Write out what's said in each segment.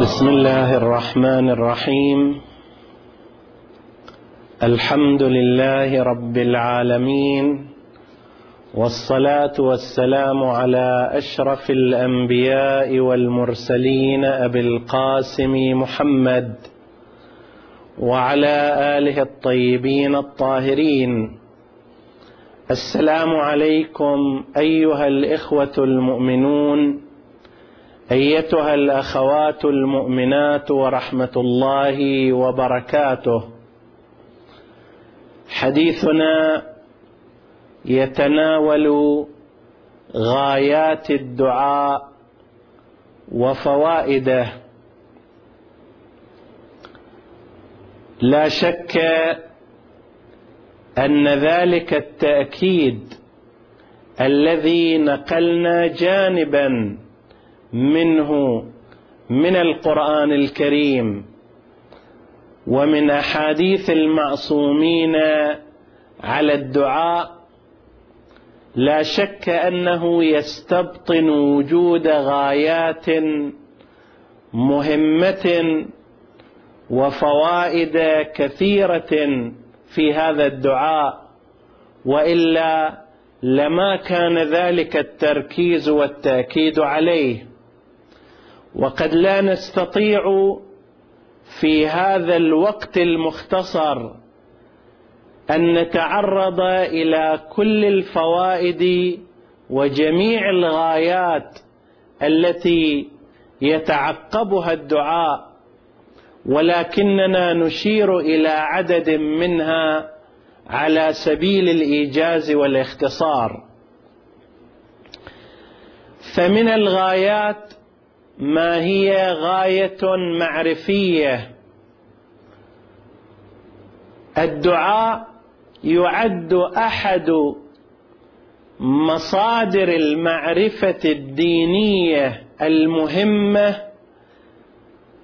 بسم الله الرحمن الرحيم. الحمد لله رب العالمين. والصلاة والسلام على أشرف الأنبياء والمرسلين أبي القاسم محمد وعلى آله الطيبين الطاهرين. السلام عليكم أيها الإخوة المؤمنون. أيتها الأخوات المؤمنات ورحمة الله وبركاته. حديثنا يتناول غايات الدعاء وفوائده. لا شك أن ذلك التأكيد الذي نقلنا جانبا منه من القرآن الكريم ومن أحاديث المعصومين على الدعاء. لا شك أنه يستبطن وجود غايات مهمة وفوائد كثيرة في هذا الدعاء وإلا لما كان ذلك التركيز والتأكيد عليه. وقد لا نستطيع في هذا الوقت المختصر أن نتعرض إلى كل الفوائد وجميع الغايات التي يتعقبها الدعاء ولكننا نشير إلى عدد منها على سبيل الإيجاز والاختصار. فمن الغايات ما هي غاية معرفية؟ الدعاء يعد أحد مصادر المعرفة الدينية المهمة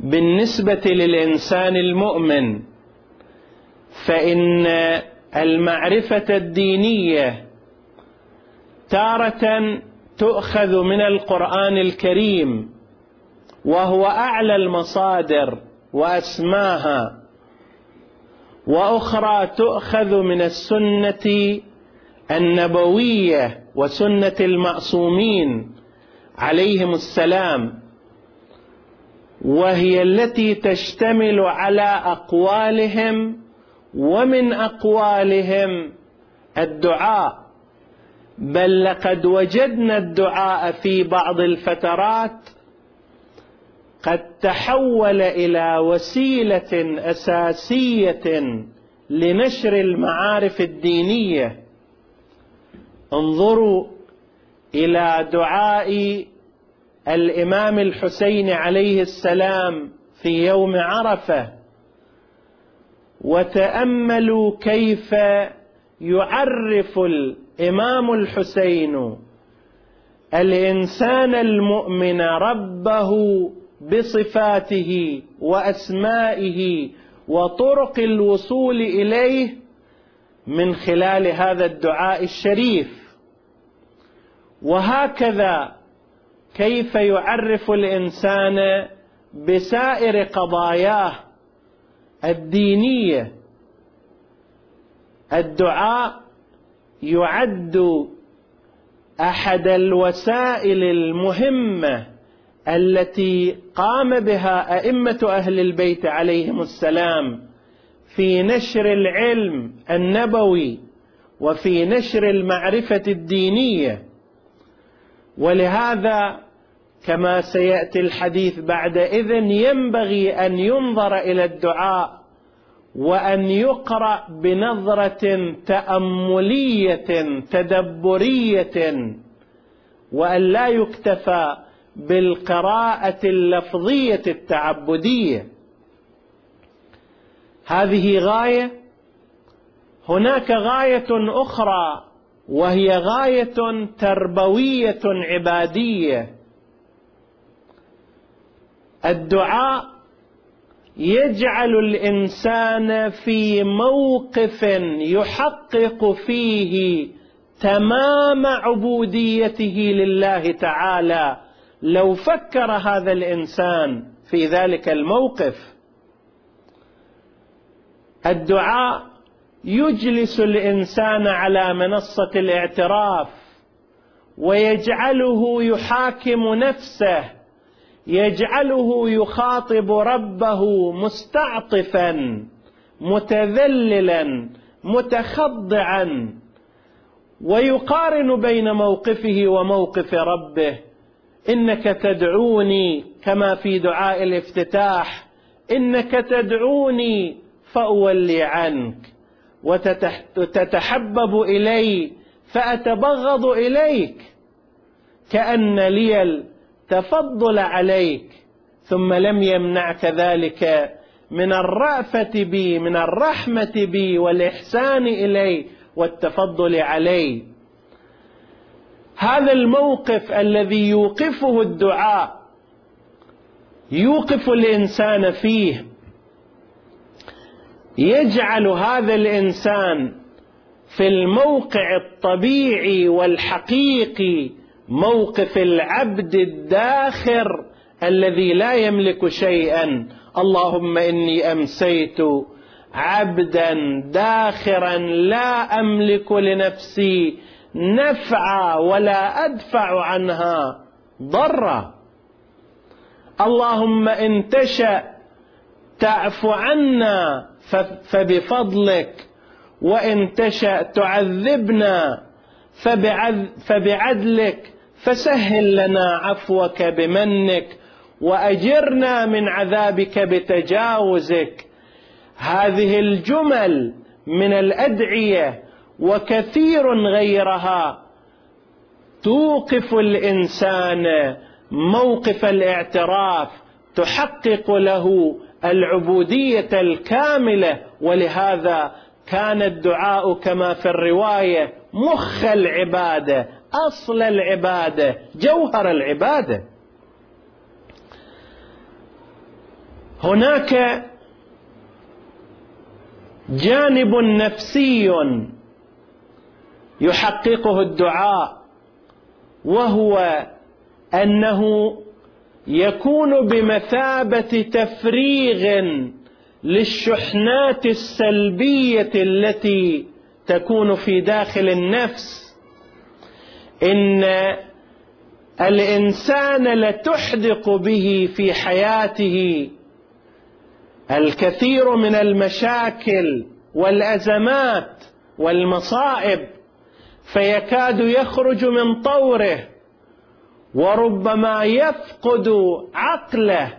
بالنسبة للإنسان المؤمن فإن المعرفة الدينية تارة تؤخذ من القرآن الكريم. وهو أعلى المصادر وأسماها. وأخرى تؤخذ من السنة النبوية وسنة المعصومين عليهم السلام وهي التي تشتمل على أقوالهم ومن أقوالهم الدعاء. بل لقد وجدنا الدعاء في بعض الفترات قد تحول إلى وسيلة أساسية لنشر المعارف الدينية. انظروا إلى دعاء الإمام الحسين عليه السلام في يوم عرفة وتأملوا كيف يعرف الإمام الحسين الإنسان المؤمن ربه بصفاته وأسمائه وطرق الوصول إليه من خلال هذا الدعاء الشريف. وهكذا كيف يعرف الإنسان بسائر قضاياه الدينية؟ الدعاء يعد أحد الوسائل المهمة التي قام بها أئمة أهل البيت عليهم السلام في نشر العلم النبوي وفي نشر المعرفة الدينية. ولهذا كما سيأتي الحديث بعد إذن ينبغي أن ينظر إلى الدعاء وأن يقرأ بنظرة تأملية تدبرية وأن لا يكتفى بالقراءة اللفظية التعبدية. هذه غاية. هناك غاية أخرى وهي غاية تربوية عبادية. الدعاء يجعل الإنسان في موقف يحقق فيه تمام عبوديته لله تعالى. لو فكر هذا الإنسان في ذلك الموقف الدعاء يجلس الإنسان على منصة الاعتراف ويجعله يحاكم نفسه يجعله يخاطب ربه مستعطفا متذللا متخضعا ويقارن بين موقفه وموقف ربه. إنك تدعوني كما في دعاء الافتتاح. إنك تدعوني فأولي عنك. وتتحبب إلي فأتبغض إليك. كأن لي التفضل عليك. ثم لم يمنعك ذلك من الرأفة بي من الرحمة بي والإحسان إلي والتفضل علي. هذا الموقف الذي يوقفه الدعاء يوقف الإنسان فيه. يجعل هذا الإنسان في الموقع الطبيعي والحقيقي موقف العبد الداخر الذي لا يملك شيئا. اللهم إني أمسيت عبدا داخرا لا أملك لنفسي نفعا ولا أدفع عنها ضرا. اللهم إن تشأ تعف عنا فبفضلك وإن تشأ تعذبنا فبعدلك فسهل لنا عفوك بمنك وأجرنا من عذابك بتجاوزك. هذه الجمل من الأدعية وكثير غيرها. توقف الإنسان موقف الاعتراف تحقق له العبودية الكاملة ولهذا كان الدعاء كما في الرواية مخ العبادة أصل العبادة جوهر العبادة. هناك جانب نفسي يحققه الدعاء وهو أنه يكون بمثابة تفريغ للشحنات السلبية التي تكون في داخل النفس. إن الإنسان لتحدق به في حياته الكثير من المشاكل والأزمات والمصائب. فيكاد يخرج من طوره وربما يفقد عقله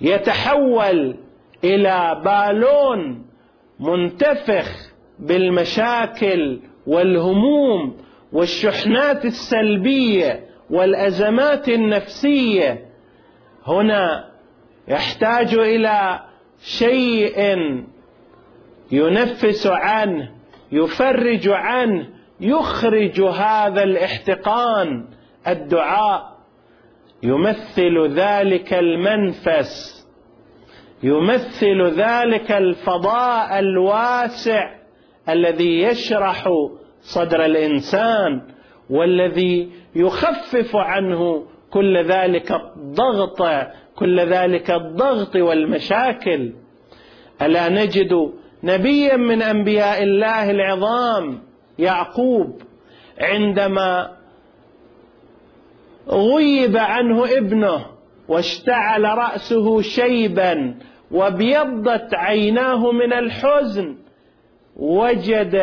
يتحول إلى بالون منتفخ بالمشاكل والهموم والشحنات السلبية والأزمات النفسية. هنا يحتاج إلى شيء ينفس عنه. يفرج عنه يخرج هذا الاحتقان الدعاء. يمثل ذلك المنفس. يمثل ذلك الفضاء الواسع الذي يشرح صدر الإنسان والذي يخفف عنه كل ذلك الضغط كل ذلك الضغط والمشاكل. ألا نجد نبيا من أنبياء الله العظام يعقوب عندما غيب عنه ابنه واشتعل رأسه شيبا وابيضت عيناه من الحزن وجد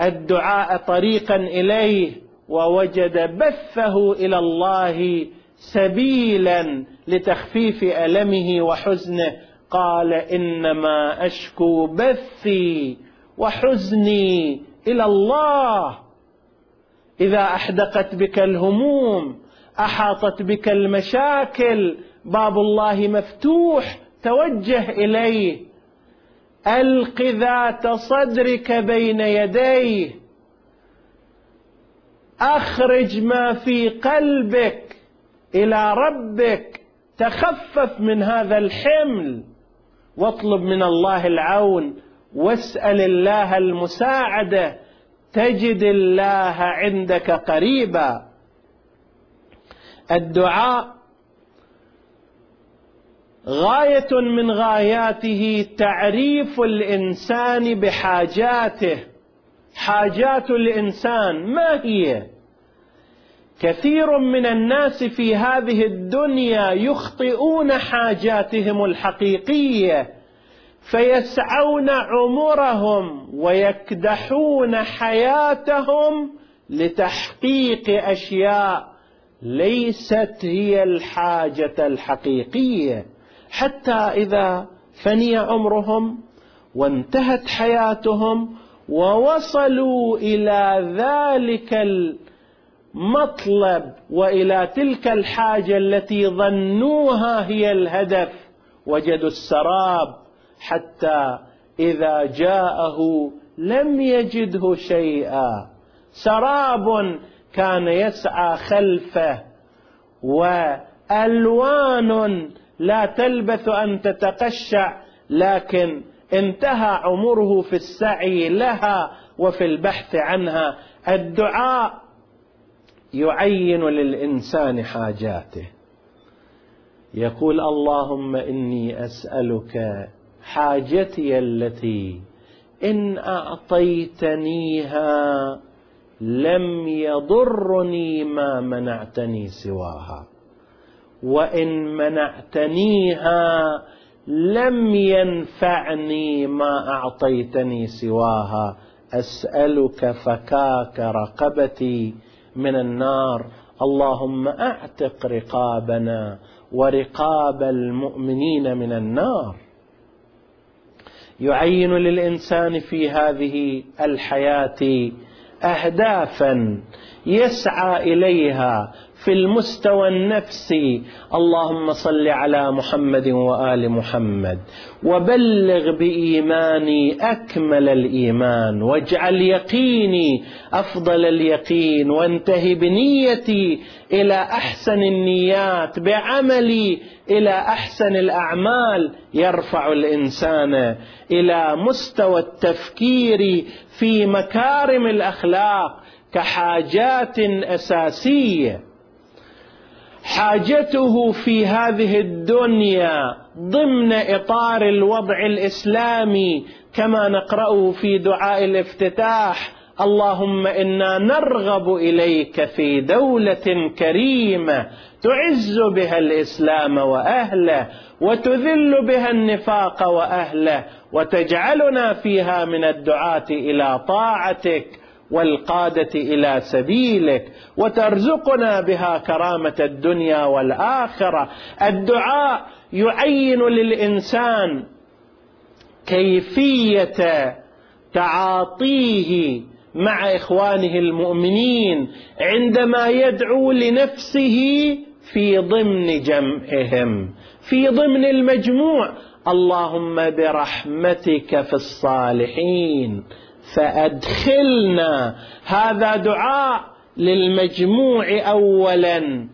الدعاء طريقا إليه ووجد بثه إلى الله سبيلا لتخفيف ألمه وحزنه. قال إنما أشكو بثي وحزني إلى الله. إذا أحدقت بك الهموم أحاطت بك المشاكل باب الله مفتوح توجه إليه. ألق ذات صدرك بين يديه. أخرج ما في قلبك إلى ربك. تخفف من هذا الحمل. واطلب من الله العون واسأل الله المساعدة تجد الله عندك قريبا. الدعاء غاية من غاياته تعريف الإنسان بحاجاته. حاجات الإنسان ما هي؟ كثير من الناس في هذه الدنيا يخطئون حاجاتهم الحقيقية فيسعون عمرهم ويكدحون حياتهم لتحقيق أشياء ليست هي الحاجة الحقيقية. حتى إذا فني عمرهم وانتهت حياتهم ووصلوا إلى ذلك المطلب وإلى تلك الحاجة التي ظنوها هي الهدف. وجدوا السراب حتى إذا جاءه لم يجده شيئا. سراب كان يسعى خلفه وألوان لا تلبث أن تتقشع لكن انتهى عمره في السعي لها وفي البحث عنها. الدعاء يعين للإنسان حاجاته. يقول اللهم إني أسألك حاجتي التي إن أعطيتنيها لم يضرني ما منعتني سواها وإن منعتنيها لم ينفعني ما أعطيتني سواها. أسألك فكاك رقبتي من النار. اللهم أعتق رقابنا ورقاب المؤمنين من النار. يعين للإنسان في هذه الحياة اهدافا يسعى إليها في المستوى النفسي. اللهم صل على محمد وآل محمد وبلغ بإيماني أكمل الإيمان واجعل يقيني أفضل اليقين وانتهي بنيتي إلى أحسن النيات بعملي إلى أحسن الأعمال. يرفع الإنسان إلى مستوى التفكير في مكارم الأخلاق. كحاجات أساسية. حاجته في هذه الدنيا ضمن إطار الوضع الإسلامي كما نقرأه في دعاء الافتتاح اللهم إنا نرغب إليك في دولة كريمة تعز بها الإسلام وأهله وتذل بها النفاق وأهله وتجعلنا فيها من الدعاة إلى طاعتك. والقادة إلى سبيلك وترزقنا بها كرامة الدنيا والآخرة. الدعاء يعين للإنسان كيفية تعاطيه مع إخوانه المؤمنين عندما يدعو لنفسه في ضمن جمعهم. في ضمن المجموع اللهم برحمتك في الصالحين. فأدخلنا هذا دعاء للمجموع اولا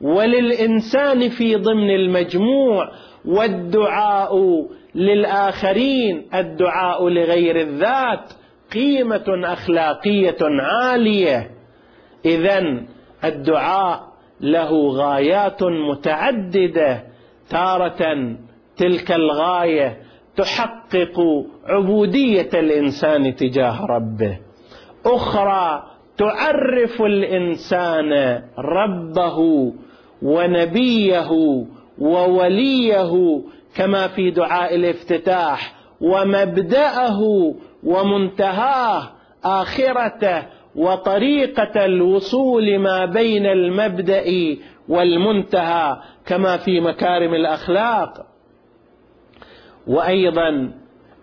وللإنسان في ضمن المجموع والدعاء للآخرين الدعاء لغير الذات قيمة أخلاقية عالية. اذا الدعاء له غايات متعددة تارة تلك الغاية تحقق عبودية الإنسان تجاه ربه. أخرى تعرف الإنسان ربه ونبيه ووليه كما في دعاء الافتتاح ومبدأه ومنتهاه اخرته وطريقة الوصول ما بين المبدأ والمنتهى كما في مكارم الأخلاق. وأيضا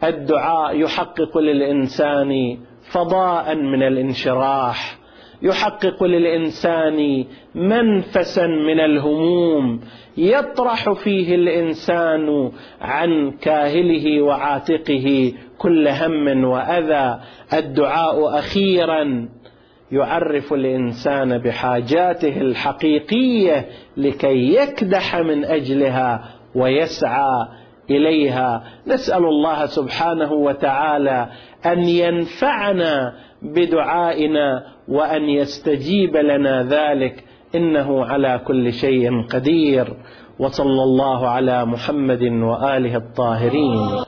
الدعاء يحقق للإنسان فضاء من الانشراح يحقق للإنسان منفسا من الهموم يطرح فيه الإنسان عن كاهله وعاتقه كل هم وأذى. الدعاء أخيرا يعرف الإنسان بحاجاته الحقيقية لكي يكدح من أجلها ويسعى إليها. نسأل الله سبحانه وتعالى أن ينفعنا بدعائنا وأن يستجيب لنا ذلك. إنه على كل شيء قدير. وصلى الله على محمد وآله الطاهرين.